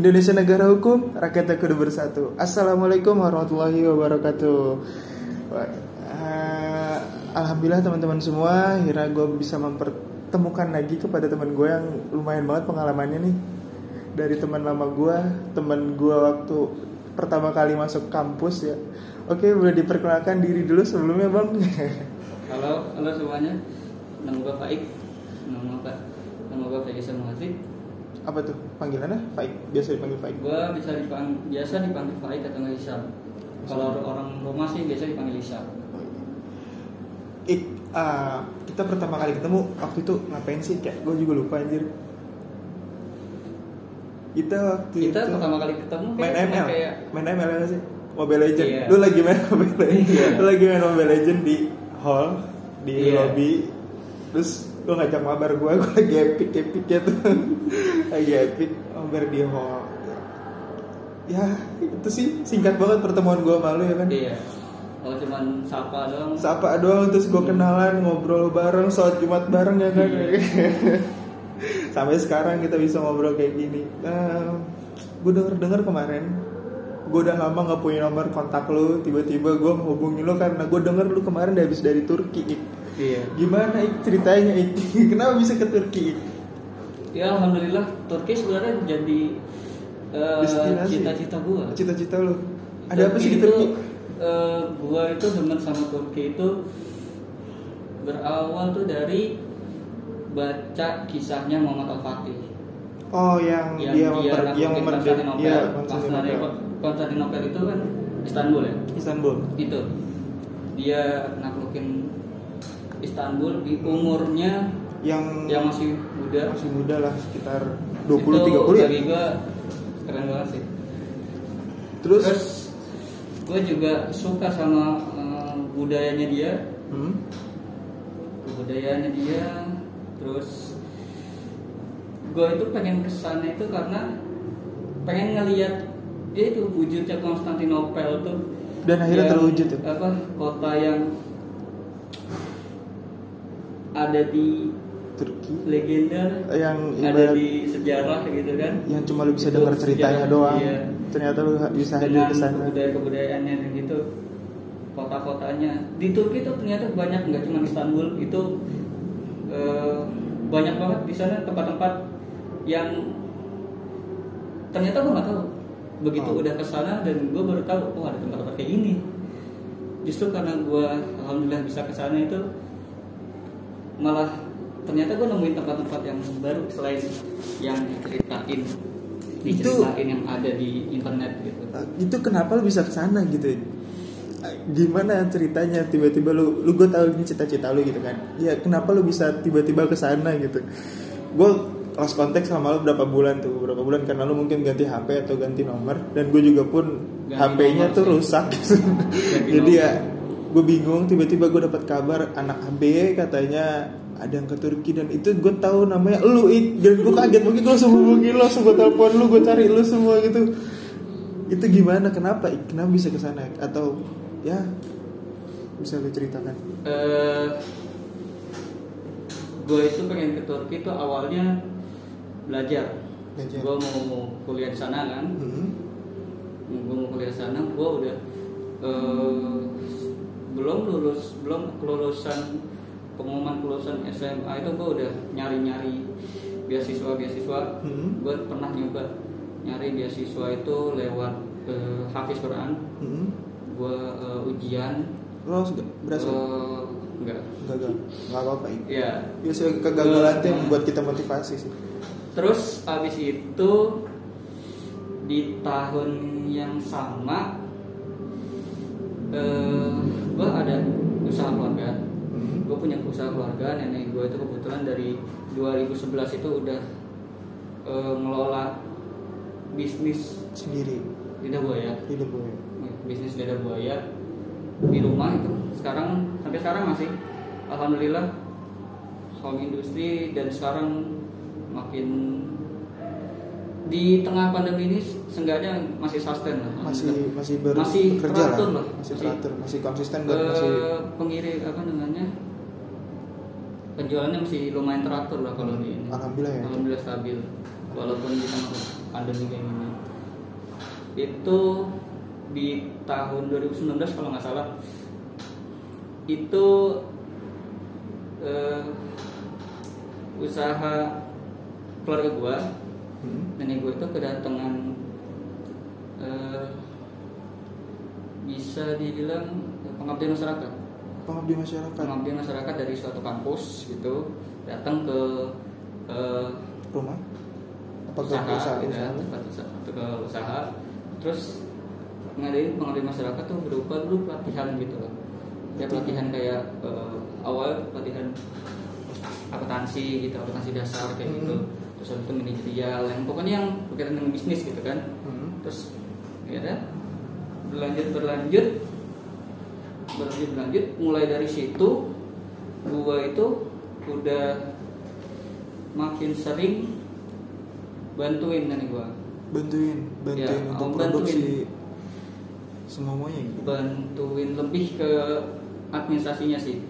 Indonesia negara hukum, rakyatnya kudu bersatu. Assalamualaikum warahmatullahi wabarakatuh. Eh, Alhamdulillah teman-teman semua, akhirnya gue bisa mempertemukan lagi kepada teman gue yang lumayan banget pengalamannya nih. Dari teman lama gue, teman gue waktu pertama kali masuk kampus ya. Oke, boleh diperkenalkan diri dulu sebelumnya bang. Halo, halo semuanya. Nama gue Faik. Nama gue nama gue. Apa tuh panggilannya? Faik, biasa dipanggil Faik. Gue bisa dipanggil biasa dipanggil Faik atau nggak Isa. Kalau orang rumah sih biasa dipanggil Isa. Ik, ah, kita pertama kali ketemu waktu itu ngapain sih? Kayak gue juga lupa anjir. Kita waktu Kita itu pertama kali ketemu main kayak cuma ML, kayak main ML ya nggak sih? Mobile Legend. Iya. Lu lagi main Mobile Legend. Iya. Lu lagi main Mobile Legend di hall, di Iya. lobby. Terus lu ngajak mabar gue, gue lagi epic epicnya tuh, lagi epic mabar di hall. Ya itu sih singkat banget pertemuan gue malu ya kan. iya. Kalau cuman sapa doang. Sapa doang terus gue kenalan ngobrol bareng sholat jumat bareng ya kan sampai sekarang kita bisa ngobrol kayak gini gue denger denger kemarin gue udah lama nggak punya nomor kontak lu tiba-tiba gue hubungi lu karena gue denger lu kemarin udah habis dari Turki. Iya. gimana Ik ceritanya Ik? kenapa bisa ke Turki? Ya alhamdulillah Turki sebenarnya jadi Destinasi. cita-cita gue. cita-cita lu ada apa sih di Turki eh, gua itu demen sama Turki itu berawal tuh dari baca kisahnya Muhammad Al Fatih oh yang, yang dia dia memper, yang naklukin memper, Konstantinopel. ya, Konstantinopel. Konstantinopel itu kan Istanbul ya Istanbul itu dia naklukin Istanbul di umurnya yang yang masih muda. masih muda lah sekitar itu 20 30 ya? Bagi gua keren banget sih. Terus, terus gue juga suka sama eh, budayanya dia. Hmm? kebudayaannya dia terus gue itu pengen ke sana itu karena pengen ngeliat dia itu wujudnya Konstantinopel tuh. Dan akhirnya yang- terwujud ya apa kota yang ada di Turki. legenda yang ada di sejarah gitu kan? yang cuma lu bisa dengar ceritanya sejarah, doang. iya. ternyata lu bisa hadir dengan ke sana. kebudayaan kebudayaannya dan gitu kota-kotanya. Di Turki itu ternyata banyak nggak cuma Istanbul itu eh, banyak banget di sana tempat-tempat yang ternyata gue nggak tahu. Begitu Oh. udah ke sana dan gue baru tahu oh ada tempat-tempat kayak gini. Justru karena gue alhamdulillah bisa ke sana itu malah ternyata gue nemuin tempat-tempat yang baru selain yang diceritain diceritain yang ada di internet gitu. Nah, itu kenapa lu bisa ke sana gitu gimana ceritanya? Tiba-tiba lu lu gue tahu ini cita-cita lu gitu kan. Ya kenapa lu bisa tiba-tiba ke sana gitu? Gue lost konteks sama lu berapa bulan tuh? Berapa bulan? Karena lu mungkin ganti HP atau ganti nomor. Dan gue juga pun HP-nya tuh sih. rusak. Jadi ya gue bingung tiba-tiba gue dapat kabar anak AB katanya ada yang ke Turki dan itu gue tahu namanya lu Ik. dan gue kaget mungkin gue langsung hubungi lo langsung gue telepon lu gue cari lu semua gitu. Itu gimana? Kenapa? Kenapa bisa ke sana? Atau ya bisa lu ceritakan? Eh gue itu pengen ke Turki itu awalnya belajar. Belajar. gue mau kuliah di sana kan. Hmm. gue mau kuliah di sana gue udah eh, belum lulus belum kelulusan pengumuman kelulusan SMA itu gue udah nyari-nyari beasiswa beasiswa Hmm. gue pernah nyoba nyari beasiswa itu lewat eh, Hafiz Quran. Hmm. gue eh, ujian. Lo berhasil? Eh, enggak gagal? Nggak apa-apa ya? Biasa kegagalan itu yang membuat kita motivasi sih. Terus abis itu di tahun yang sama eh gue ada usaha keluarga. Hmm. gue punya usaha keluarga nenek gue itu kebetulan dari 2011 itu udah eh, ngelola bisnis sendiri? lidah buaya. Hidup gue bisnis lidah buaya di rumah itu. Sekarang sampai sekarang masih. Alhamdulillah home industri dan sekarang makin di tengah pandemi ini seenggaknya masih sustain lah masih masih ber, Masih bekerja teratur lah lah. masih Masih- teratur masih konsisten dan Eh, masih pengirim apa namanya penjualannya masih lumayan teratur lah kalau di ini. Alhamdulillah ya. Alhamdulillah stabil walaupun di tengah pandemi kayak gini. Itu di tahun 2019 kalau nggak salah. Itu eh, usaha keluarga gua Hmm. nenek gue itu kedatangan eh, bisa dibilang pengabdian masyarakat Pengabdi masyarakat. pengabdian masyarakat dari suatu kampus gitu datang ke eh, Rumah? Apa ke usaha, gitu ya, usaha? tempat usaha, atau ke usaha terus ngadain pengabdian masyarakat tuh berupa dulu pelatihan gitu loh ya pelatihan kayak eh, awal pelatihan akuntansi gitu akuntansi dasar kayak Hmm. gitu terus habis itu manajerial yang pokoknya yang berkaitan dengan bisnis gitu kan Hmm. terus ya udah berlanjut berlanjut. Berlanjut berlanjut. Mulai dari situ gua itu udah makin sering bantuin nenek gua. Bantuin, bantuin Ya, untuk bantuin. produksi semuanya gitu. bantuin lebih ke administrasinya sih.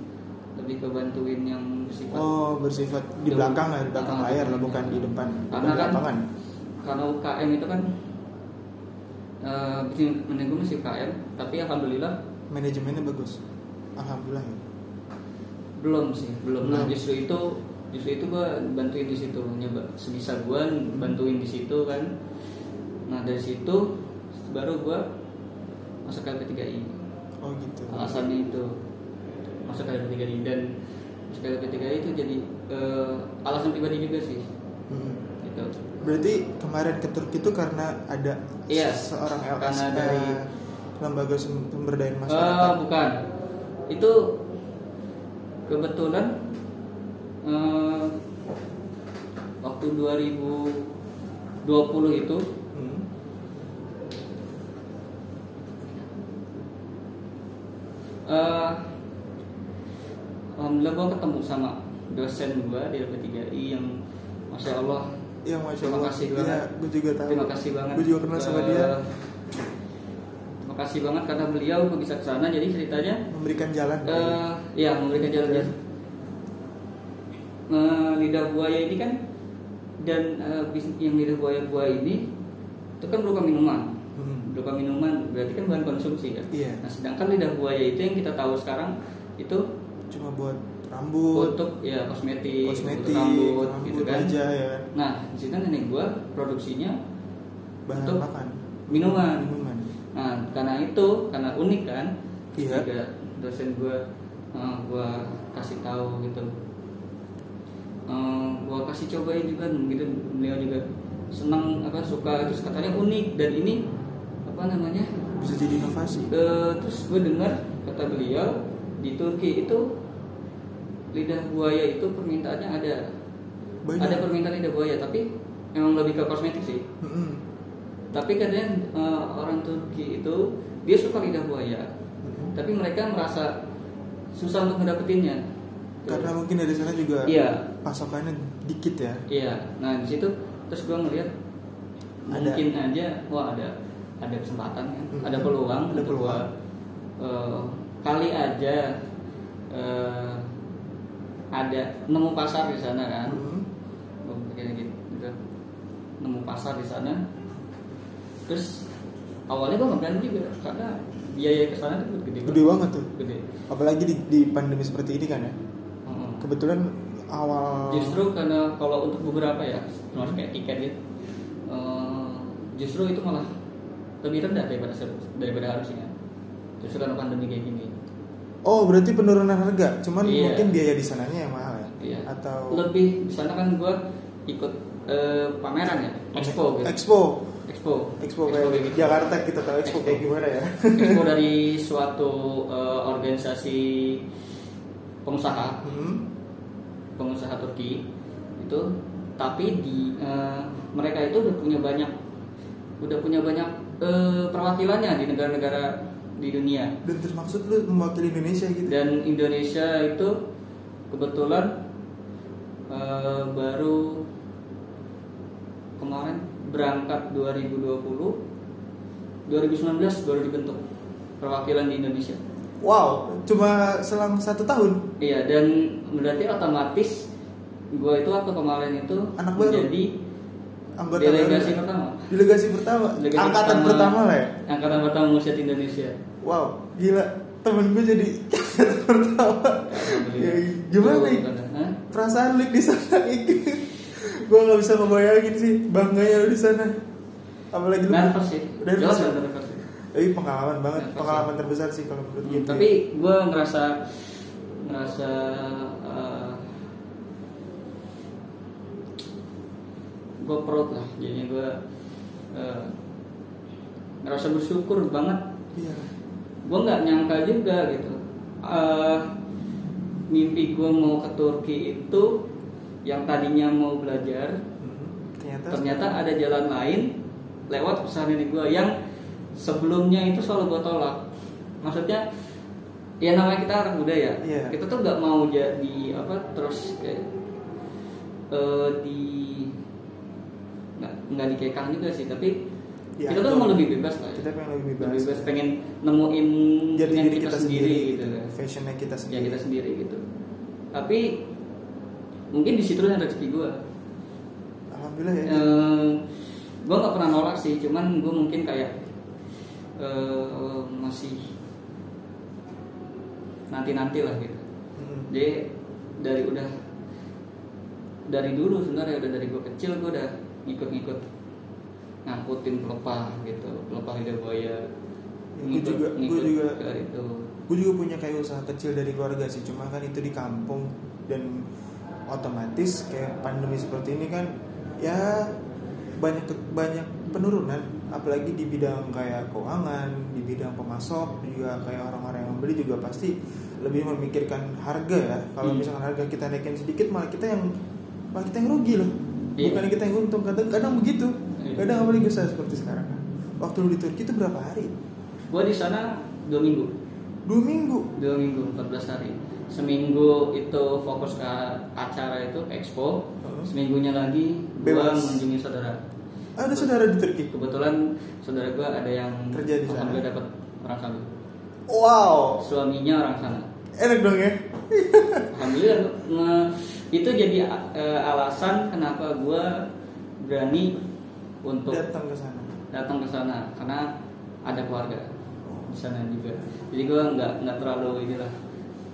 Lebih ke bantuin yang bersifat Oh, bersifat di belakang ya, di belakang Ah, layar lah, bukan di depan, Karena di kan- lapangan. karena UKM itu kan bisnis nenek gua masih UKM tapi alhamdulillah Manajemennya bagus. Alhamdulillah ya. belum sih belum nah Belum. justru itu justru itu gua bantuin di situ nyoba sebisa gua bantuin di situ kan nah dari situ baru gua masuk ke LP3I Oh gitu. alasannya itu masuk ke LP3I dan masuk ke LP3I itu jadi eh, alasan pribadi juga sih Hmm. gitu Berarti kemarin ke Turki itu karena ada Iya, seorang LS karena eh, dari- lembaga sum- sumber daya Eh, masyarakat. bukan itu kebetulan eh, waktu 2020 itu Hmm. eh alhamdulillah gue ketemu sama dosen gue di LP3I yang masya Allah Yang masya Terima Allah. kasih Iya, banget. gue juga tahu. terima kasih banget Gue juga kenal sama Eh, dia. terima kasih banget karena beliau bisa ke sana jadi ceritanya Memberikan jalan. eh ya memberikan jalan Iya. Eh, lidah buaya ini kan dan eh, bis- yang lidah buaya buaya ini itu kan berupa minuman Hmm. berupa minuman berarti kan bahan konsumsi kan Iya. nah sedangkan lidah buaya itu yang kita tahu sekarang itu Cuma buat rambut, untuk ya kosmetik, kosmetik, untuk rambut, rambut, gitu kan wajah ya nah di situ nenek gua produksinya Bahan Untuk makan. minuman. Minuman. Nah, karena itu, karena unik kan, Iya. juga dosen gue, uh, gue kasih tahu gitu, uh, gue kasih cobain juga, gitu beliau juga senang apa suka terus katanya unik dan ini apa namanya, Bisa jadi inovasi. Eh, terus gue dengar kata beliau di Turki itu lidah buaya itu permintaannya ada, Banyak. ada permintaan lidah buaya tapi emang lebih ke kosmetik sih. Mm-mm. Tapi katanya eh, orang Turki itu dia suka lidah buaya, Mm-mm. tapi mereka merasa susah untuk mendapetinnya. Karena mungkin dari sana juga Iya, pasokannya dikit ya. iya. Nah di situ terus gue ngeliat Ada. mungkin aja, wah ada ada kesempatan kan, Mm-mm. ada peluang, Ada peluang. gua, eh, kali aja eh, ada nemu pasar di sana kan, Mm. Gua pikirnya gitu, gitu. nemu pasar di sana. Terus awalnya gue nggak berani juga karena biaya ke sana tuh gede, Gede banget tuh. Gede. Apalagi di, di pandemi seperti ini kan ya. Heeh. Kebetulan awal Justru karena kalau untuk beberapa ya, termasuk kayak tiket gitu, eh, justru itu malah lebih rendah daripada daripada harusnya. Justru karena pandemi kayak gini. Oh, berarti penurunan harga. Cuman Iya. mungkin biaya di sananya Atau Lebih di sana kan gue ikut eh, pameran ya, expo gitu. Expo. Expo. Expo kayak kayak gitu. Jakarta kita tahu Expo Expo. kayak gimana ya. Expo dari suatu eh, organisasi pengusaha Hmm. pengusaha Turki itu tapi di eh, mereka itu udah punya banyak udah punya banyak perwakilannya di negara-negara di dunia Dan termaksud lu mewakili Indonesia gitu. dan Indonesia itu kebetulan eh, baru kemarin berangkat 2020 2019 baru dibentuk perwakilan di Indonesia Wow, cuma selang satu tahun. Iya dan berarti otomatis gue itu waktu kemarin itu Anak baru? menjadi anggota delegasi baru. pertama Delegasi pertama. Delegasi Angkatan pertama, lah ya. angkatan pertama musik Indonesia Wow, gila. Temen gue jadi pertama. Ya, gimana nih? Perasaan lu di sana gue nggak bisa ngebayangin sih bangganya lu di sana. Apalagi lu nervous sih Nervous jelas ya? nervous. Tapi pengalaman banget, Nervous pengalaman terbesar sih kalau menurut Hmm, gue. tapi gue ngerasa ngerasa gue proud lah jadinya gue uh, ngerasa bersyukur banget Iya. gue nggak nyangka juga gitu Eh, mimpi gue mau ke Turki itu yang tadinya mau belajar Hmm, Ternyata. ternyata ada jalan lain lewat usaha nenek gue yang sebelumnya itu selalu gue tolak maksudnya ya namanya kita anak muda ya Iya. kita tuh nggak mau jadi apa terus kayak eh, di nggak nggak dikekang juga sih tapi Diatur. kita tuh mau lebih bebas lah ya. Kita pengen lebih bebas. lebih bebas pengen nemuin Jadi diri kita, kita sendiri, sendiri, gitu gitu. kan. Fashionnya kita ya sendiri. kita sendiri gitu tapi mungkin di situ ada rezeki gue Alhamdulillah ya. gue nggak pernah nolak sih cuman gue mungkin kayak eh, masih nanti nanti lah gitu Hmm. jadi dari udah dari dulu sebenarnya udah dari gue kecil gue udah ngikut-ngikut ngangkutin pelepah gitu pelepah lidah buaya. Ya, gua juga- gua juga- itu. gue juga punya kayak usaha kecil dari keluarga sih cuma kan itu di kampung dan otomatis kayak pandemi seperti ini kan ya banyak banyak penurunan apalagi di bidang kayak keuangan di bidang pemasok juga kayak orang-orang yang membeli juga pasti lebih memikirkan harga ya. Kalau Hmm. misalkan harga kita naikin sedikit malah kita yang malah kita yang rugi loh. Iya. bukan kita yang untung kadang kadang begitu Kadang apalagi usaha seperti sekarang kan waktu lu di Turki itu berapa hari? Gue di sana dua minggu. Dua minggu? Dua minggu 14 hari. Seminggu itu fokus ke acara itu expo. Heeh. seminggunya lagi Bebas. mengunjungi saudara. Ada saudara di Turki? Kebetulan saudara gue ada yang Kerja di sana. dapat orang sana. Wow. Suaminya orang sana. Enak dong ya? Alhamdulillah nge- itu jadi eh, alasan kenapa gue berani untuk datang ke sana. datang ke sana karena ada keluarga di sana juga. Jadi gue nggak nggak terlalu inilah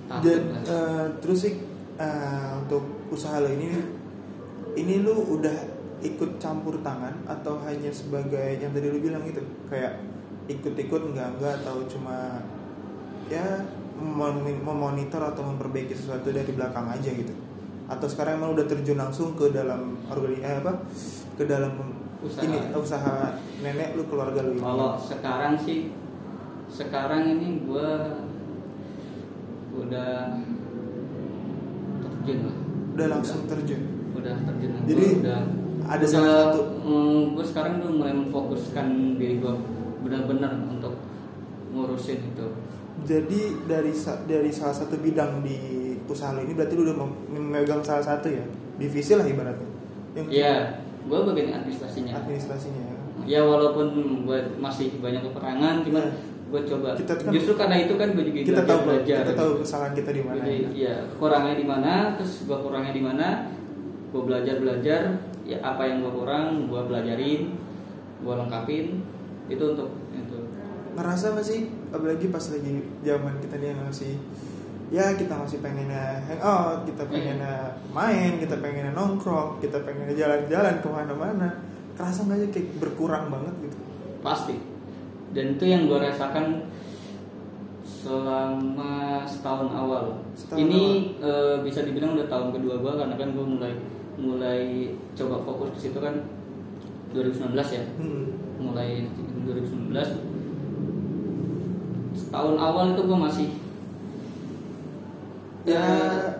takut dan lah. eh, terus sih eh, untuk usaha lo ini ini lu udah ikut campur tangan atau hanya sebagai yang tadi lu bilang itu kayak ikut-ikut enggak enggak atau cuma ya mem- memonitor atau memperbaiki sesuatu dari belakang aja gitu? Atau sekarang emang udah terjun langsung ke dalam organi eh, apa ke dalam Usaha. ini usaha nenek lu keluarga lu ini Kalau sekarang sih sekarang ini gue udah terjun lah. udah langsung terjun Udah terjun. Gua Jadi, udah ada udah, salah satu gue sekarang udah mulai memfokuskan diri gue benar-benar untuk ngurusin itu. Jadi dari dari salah satu bidang di usaha lo ini berarti lu udah mem- memegang salah satu ya divisi lah ibaratnya. Yang Iya, gue bagian administrasinya. administrasinya ya. Ya walaupun gue masih banyak kekurangan, cuman Iya. gue coba. Kita kan- Justru karena itu kan gue juga Kita tahu belajar. kita tahu kesalahan kita di mana. Jadi ya. iya kurangnya di mana, terus gua kurangnya di mana, gua belajar belajar, ya apa yang gua kurang, gua belajarin, gua lengkapin, itu untuk itu. Ngerasa gak sih apalagi pas lagi zaman kita dia masih ya kita masih pengennya hangout, kita Iya. pengennya main, kita pengennya nongkrong, kita pengennya jalan-jalan ke mana-mana. Kerasa gak sih kayak berkurang banget gitu? Pasti. Dan itu yang gua rasakan selama setahun awal. Setahun Ini eh, bisa dibilang udah tahun kedua gua karena kan gua mulai mulai coba fokus ke situ kan 2019 ya. Hmm. mulai 2019 setahun awal itu gue masih Ya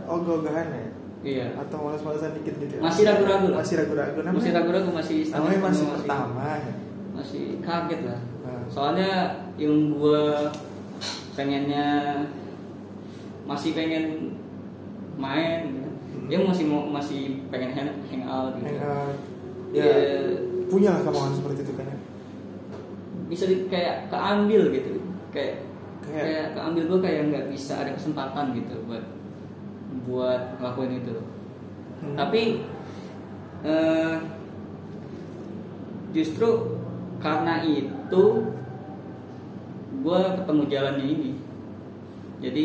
ogah-ogahan ya. iya Atau malas-malasan dikit gitu ya. Masih ragu-ragu lah. Masih ragu-ragu namanya. masih ragu-ragu masih namanya masih setengah, pertama ya. masih kaget lah Nah. soalnya yang gue pengennya masih pengen main gitu. Hmm. dia masih mau masih pengen hang, hangout gitu Hangout. ya Ya, punya lah kemauan seperti itu kan ya bisa di, kayak keambil gitu kayak Kayak- kayak keambil gue kayak nggak bisa ada kesempatan gitu buat buat ngelakuin itu Hmm. tapi eh, justru karena itu gue ketemu jalannya ini jadi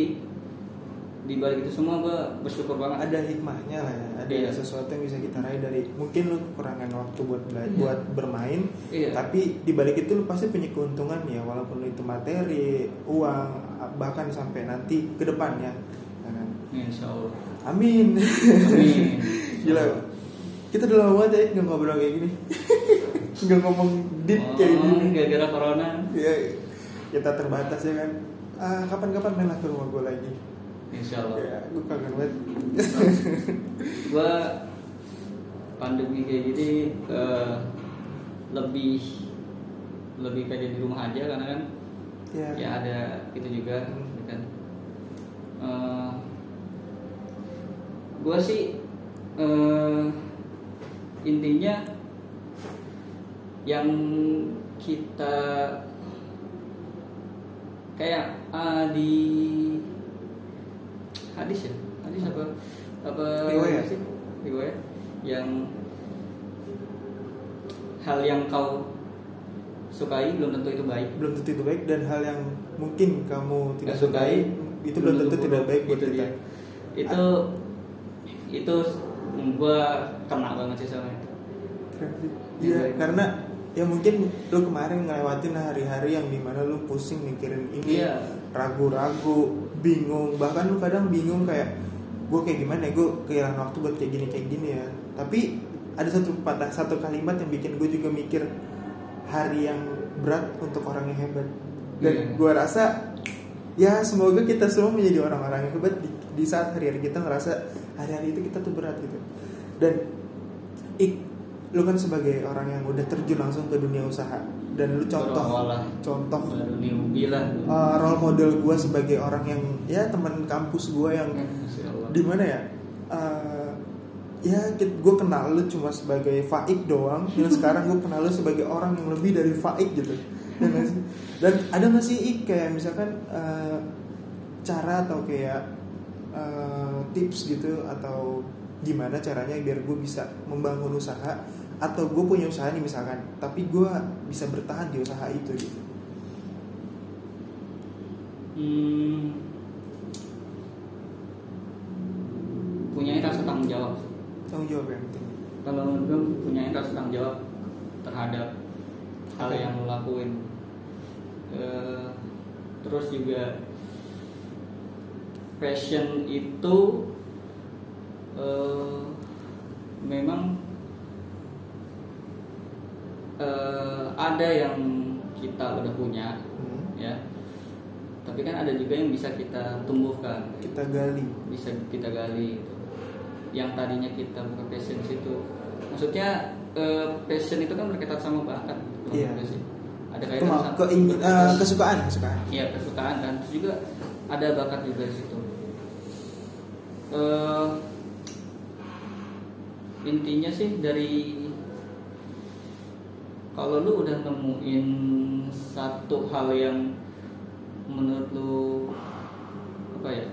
di balik itu semua gue bersyukur banget ada hikmahnya lah ya ada Iya. sesuatu yang bisa kita raih dari mungkin lu kekurangan waktu buat bela- Iya. buat bermain Iya. tapi di balik itu lu pasti punya keuntungan ya walaupun itu materi uang bahkan sampai nanti ke depannya ya? Insya Allah. Amin. Amin. gila. Kita udah lama banget ya nggak ngobrol kayak gini. Nggak ngomong deep kayak Oh, gini. gara-gara corona. Ya kita terbatas ya kan. Ah, kapan-kapan main lah ke rumah gue lagi. Insya Allah. Ya gue kangen banget. Gue pandemi kayak gini eh, lebih lebih kayak di rumah aja karena kan ya, ya ada itu juga Hmm. kan gue sih eh, intinya yang kita kayak ah, di hadis ya? Hadis apa? Apa Riwayat. sih? Riwayat. Yang hal yang kau sukai belum tentu itu baik. Belum tentu itu baik dan hal yang mungkin kamu tidak sukai, sukai itu belum tentu tidak baik buat Itu kita. dia. itu itu gua kena banget sih sama itu Iya, karena ya mungkin lu kemarin ngelewatin hari-hari yang di mana lu pusing mikirin ini, Iya. ragu-ragu, bingung, bahkan lu kadang bingung kayak gue kayak gimana ya, gue kehilangan waktu buat kayak gini kayak gini ya. Tapi ada satu patah satu kalimat yang bikin gue juga mikir hari yang berat untuk orang yang hebat. Dan Iya. gue rasa ya semoga kita semua menjadi orang-orang yang hebat di, di saat hari-hari kita ngerasa hari-hari itu kita tuh berat gitu. Dan ik, lu kan sebagai orang yang udah terjun langsung ke dunia usaha dan lu contoh Berawal lah. contoh uh, role model gue sebagai orang yang ya teman kampus gue yang Allah. di mana ya uh, ya gue kenal lu cuma sebagai faik doang dan sekarang gue kenal lu sebagai orang yang lebih dari faik gitu Ya dan ada nggak sih Ik, kayak misalkan uh, cara atau kayak uh, tips gitu atau gimana caranya biar gue bisa membangun usaha atau gue punya usaha nih misalkan tapi gue bisa bertahan di usaha itu gitu? Hmm, punya rasa tanggung jawab. Tanggung jawab yang penting. Kalau gue punya rasa tanggung jawab terhadap hal yang lo lakuin. Eh, terus juga passion itu eh, memang eh, ada yang kita udah punya Hmm. ya. Tapi kan ada juga yang bisa kita tumbuhkan. Kita gali. Bisa kita gali gitu. yang tadinya kita bukan passion situ. Maksudnya eh, passion itu kan berkaitan sama bakat gitu, Iya. ada kaitan sama keing- eh, kesukaan. kesukaan Iya kesukaan. Kan terus juga ada bakat juga di situ Eh, intinya sih dari kalau lu udah nemuin satu hal yang menurut lu apa ya?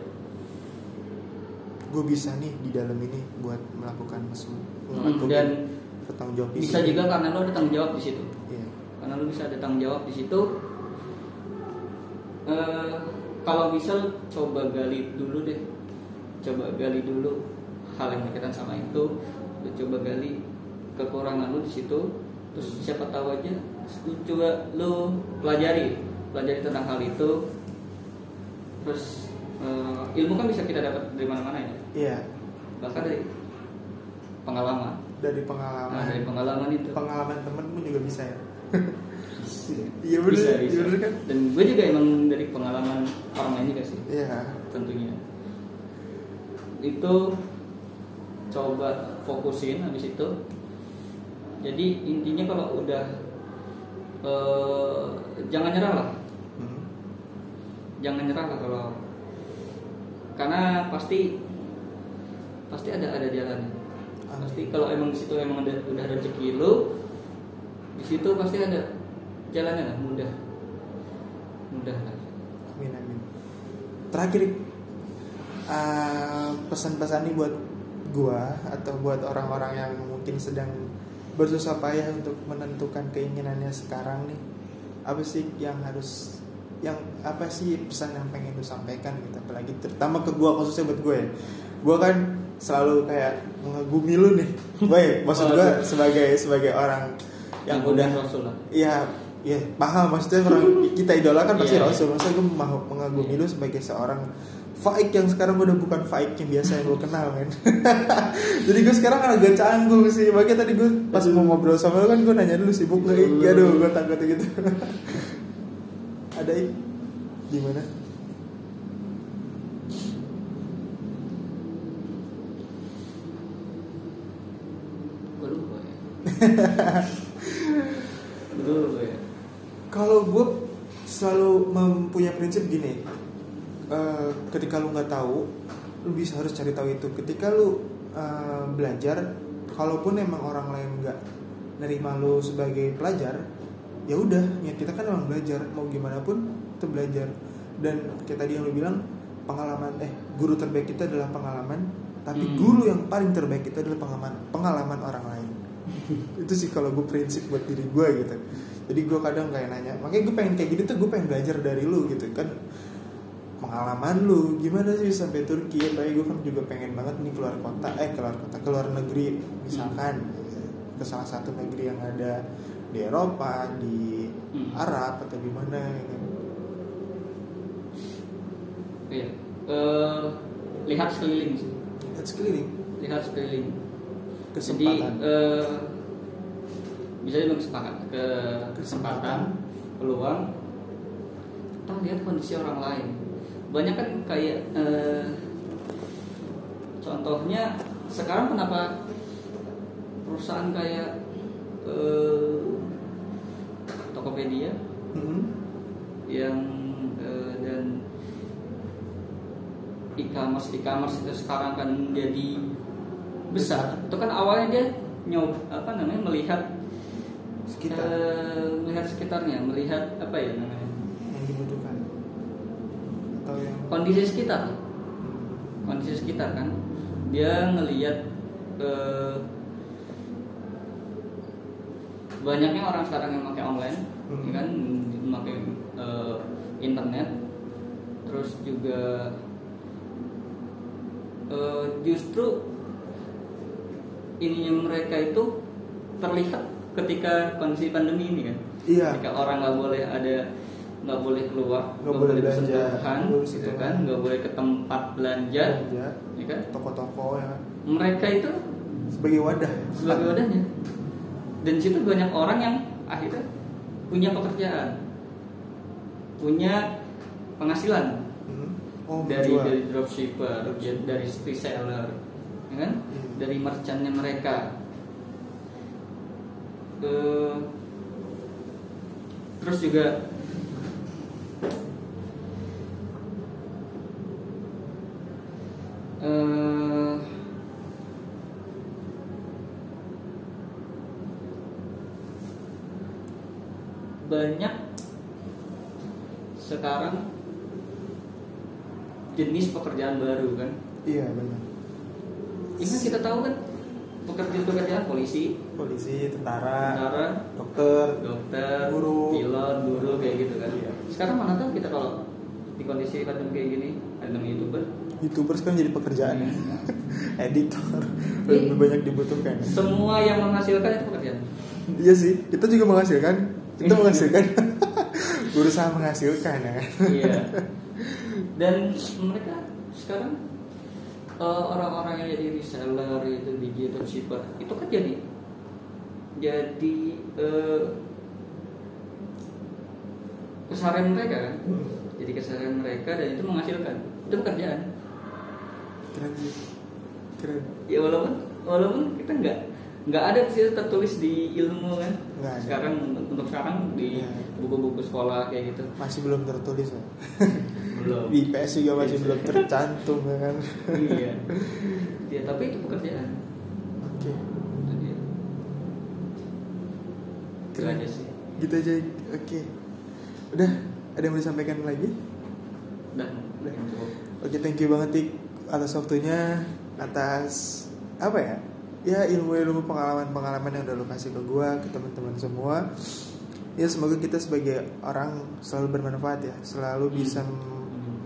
Gue bisa nih di dalam ini buat melakukan semua Hmm, dan bertanggung jawab bisa juga karena lu ada tanggung jawab di situ. Iya. karena lu bisa ada tanggung jawab di situ. Eh, kalau bisa lu coba gali dulu deh coba gali dulu hal yang berkaitan sama itu lu coba gali kekurangan lu di situ terus siapa tahu aja lu coba lu pelajari pelajari tentang hal itu terus eh, ilmu kan bisa kita dapat dari mana-mana ya. Iya. Bahkan dari pengalaman. Dari nah pengalaman dari pengalaman itu. Pengalaman temen pun juga bisa ya. Iya bener, bisa, iya bisa. bener kan? Dan gue juga emang dari pengalaman orang lain juga sih, iya. Tentunya. Itu coba fokusin habis itu. Jadi intinya kalau udah eh, jangan nyerah lah, Hmm. jangan nyerah lah kalau karena pasti pasti ada ada jalannya. Pasti kalau emang di situ emang ada udah ada rezeki lu, di situ pasti ada jalannya lah mudah, mudah lah. amin amin terakhir uh, pesan-pesan nih buat gua atau buat orang-orang yang mungkin sedang bersusah payah untuk menentukan keinginannya sekarang nih apa sih yang harus yang apa sih pesan yang pengen lu sampaikan gitu apalagi terutama ke gua khususnya buat gue ya gue kan selalu kayak mengagumi lu nih baik maksud gue sebagai sebagai orang yang Ngagumi udah. Iya, iya paham maksudnya orang kita idolakan pasti Iya, iya. Rasul. Maksudnya gue mau mengagumi lu sebagai seorang faik yang sekarang udah bukan faik yang biasa yang gue kenal kan. Jadi gue sekarang agak canggung sih. Makanya tadi gue pas mau ngobrol sama lu kan gue nanya dulu sibuk gak? Ik? Aduh, gue takut gitu. Ada Ik? Gimana? Gue lupa ya. Gue ya. Kalau gue selalu mempunyai prinsip gini, eh, ketika lu nggak tahu, lu bisa harus cari tahu itu. Ketika lu eh, belajar, kalaupun emang orang lain nggak nerima lu sebagai pelajar, ya udah, niat kita kan emang belajar. Mau gimana pun itu belajar. Dan kayak tadi yang lu bilang, pengalaman eh guru terbaik kita adalah pengalaman, tapi Hmm. guru yang paling terbaik itu adalah pengalaman pengalaman orang lain. itu sih kalau gue prinsip buat diri gue gitu jadi gue kadang kayak nanya makanya gue pengen kayak gini tuh gue pengen belajar dari lu gitu kan pengalaman lu gimana sih sampai Turki apalagi gue kan juga pengen banget nih keluar kota eh keluar kota keluar negeri misalkan ke salah satu negeri yang ada di Eropa di Hmm. Arab atau di mana gitu. Iya. Eh, lihat sekeliling sih. lihat sekeliling Lihat sekeliling. kesempatan Jadi eh, bisa dibilang kesempatan, ke kesempatan, peluang. Kita lihat kondisi orang lain. Banyak kan kayak eh, contohnya sekarang kenapa perusahaan kayak eh, Tokopedia Mhm. yang eh, dan e-commerce e-commerce itu sekarang kan menjadi besar itu kan awalnya dia nyob apa namanya melihat sekitar eh, melihat sekitarnya melihat apa ya namanya yang dibutuhkan atau yang kondisi sekitar. Kondisi sekitar kan. Dia ngelihat eh, banyaknya orang sekarang yang pakai online Hmm. ya kan? Memakai eh, internet. Terus juga eh, justru ininya mereka itu terlihat ketika kondisi pandemi ini kan. Iya. Ketika orang nggak boleh ada nggak boleh keluar Nggak boleh belanja, bersentuhan gitu kan? Nggak boleh ke tempat belanja belanja. ya kan? Toko-toko ya kan? Mereka itu sebagai wadah. sebagai wadahnya. Dan situ banyak orang yang akhirnya punya pekerjaan punya penghasilan. Hmm. oh dari dari dropshipper ya, dari reseller ya kan? Iya. dari merchantnya mereka. Eh, terus juga eh, banyak sekarang jenis pekerjaan baru kan iya banyak ini kan kita tahu kan pekerjaan-pekerjaan polisi, polisi tentara tentara, dokter dokter, Guru. pilot, guru kayak gitu kan. Iya. Sekarang mana tahu kita kalau di kondisi pandemi kayak gini ada namanya youtuber. Youtubers kan jadi pekerjaan Iya. editor lebih banyak dibutuhkan Semua yang menghasilkan itu pekerjaan. iya sih kita juga menghasilkan kita menghasilkan berusaha menghasilkan ya kan Iya. Dan mereka sekarang eh, orang-orang yang jadi reseller itu digital shipper itu kan jadi jadi eh, keseharian mereka kan. Jadi keseharian mereka dan itu menghasilkan itu pekerjaan. Keren sih keren Ya walaupun walaupun kita nggak nggak ada sih tertulis di ilmu kan. Nggak ada. Sekarang untuk, untuk sekarang di Iya. buku-buku sekolah kayak gitu masih belum tertulis ya belum. di IPS juga masih Iya. belum tercantum ya kan iya. Ya tapi itu pekerjaan. oke. Itu Keren. aja sih. gitu aja oke udah ada yang mau disampaikan lagi Udah. cukup. Oke, thank you banget Tik atas waktunya, atas apa ya? ya ilmu-ilmu pengalaman-pengalaman yang udah lu kasih ke gua ke teman-teman semua ya semoga kita sebagai orang selalu bermanfaat ya selalu bisa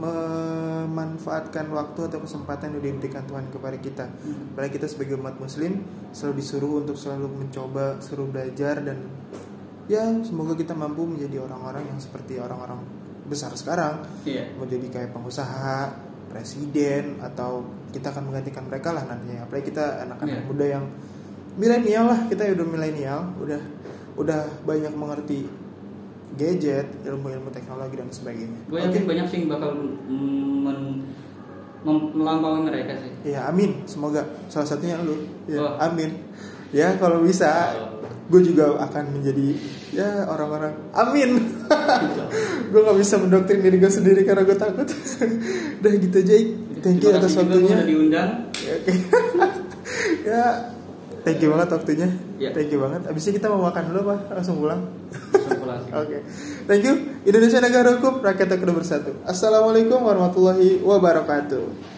memanfaatkan waktu atau kesempatan yang diberikan Tuhan kepada kita apalagi kita sebagai umat muslim selalu disuruh untuk selalu mencoba suruh belajar dan ya semoga kita mampu menjadi orang-orang yang seperti orang-orang besar sekarang Iya. mau jadi kayak pengusaha presiden atau kita akan menggantikan mereka lah nantinya. Apalagi kita anak-anak Iya. muda yang milenial lah kita udah milenial udah udah banyak mengerti gadget ilmu-ilmu teknologi dan sebagainya. Gue yakin banyak sih yang bakal men- melampaui mereka sih. ya amin. Semoga salah satunya lu. Ya Oh. amin. Ya kalau bisa gue juga akan menjadi ya orang-orang amin gue nggak bisa mendoktrin diri gue sendiri karena gue takut udah gitu aja thank you atas waktunya udah diundang. Ya, Oke. ya, thank you banget waktunya. Ya. Thank you banget. Abisnya kita mau makan dulu, Pak. Langsung pulang. Oke. Thank you. Indonesia negara hukum, rakyat kedua bersatu. Assalamualaikum warahmatullahi wabarakatuh.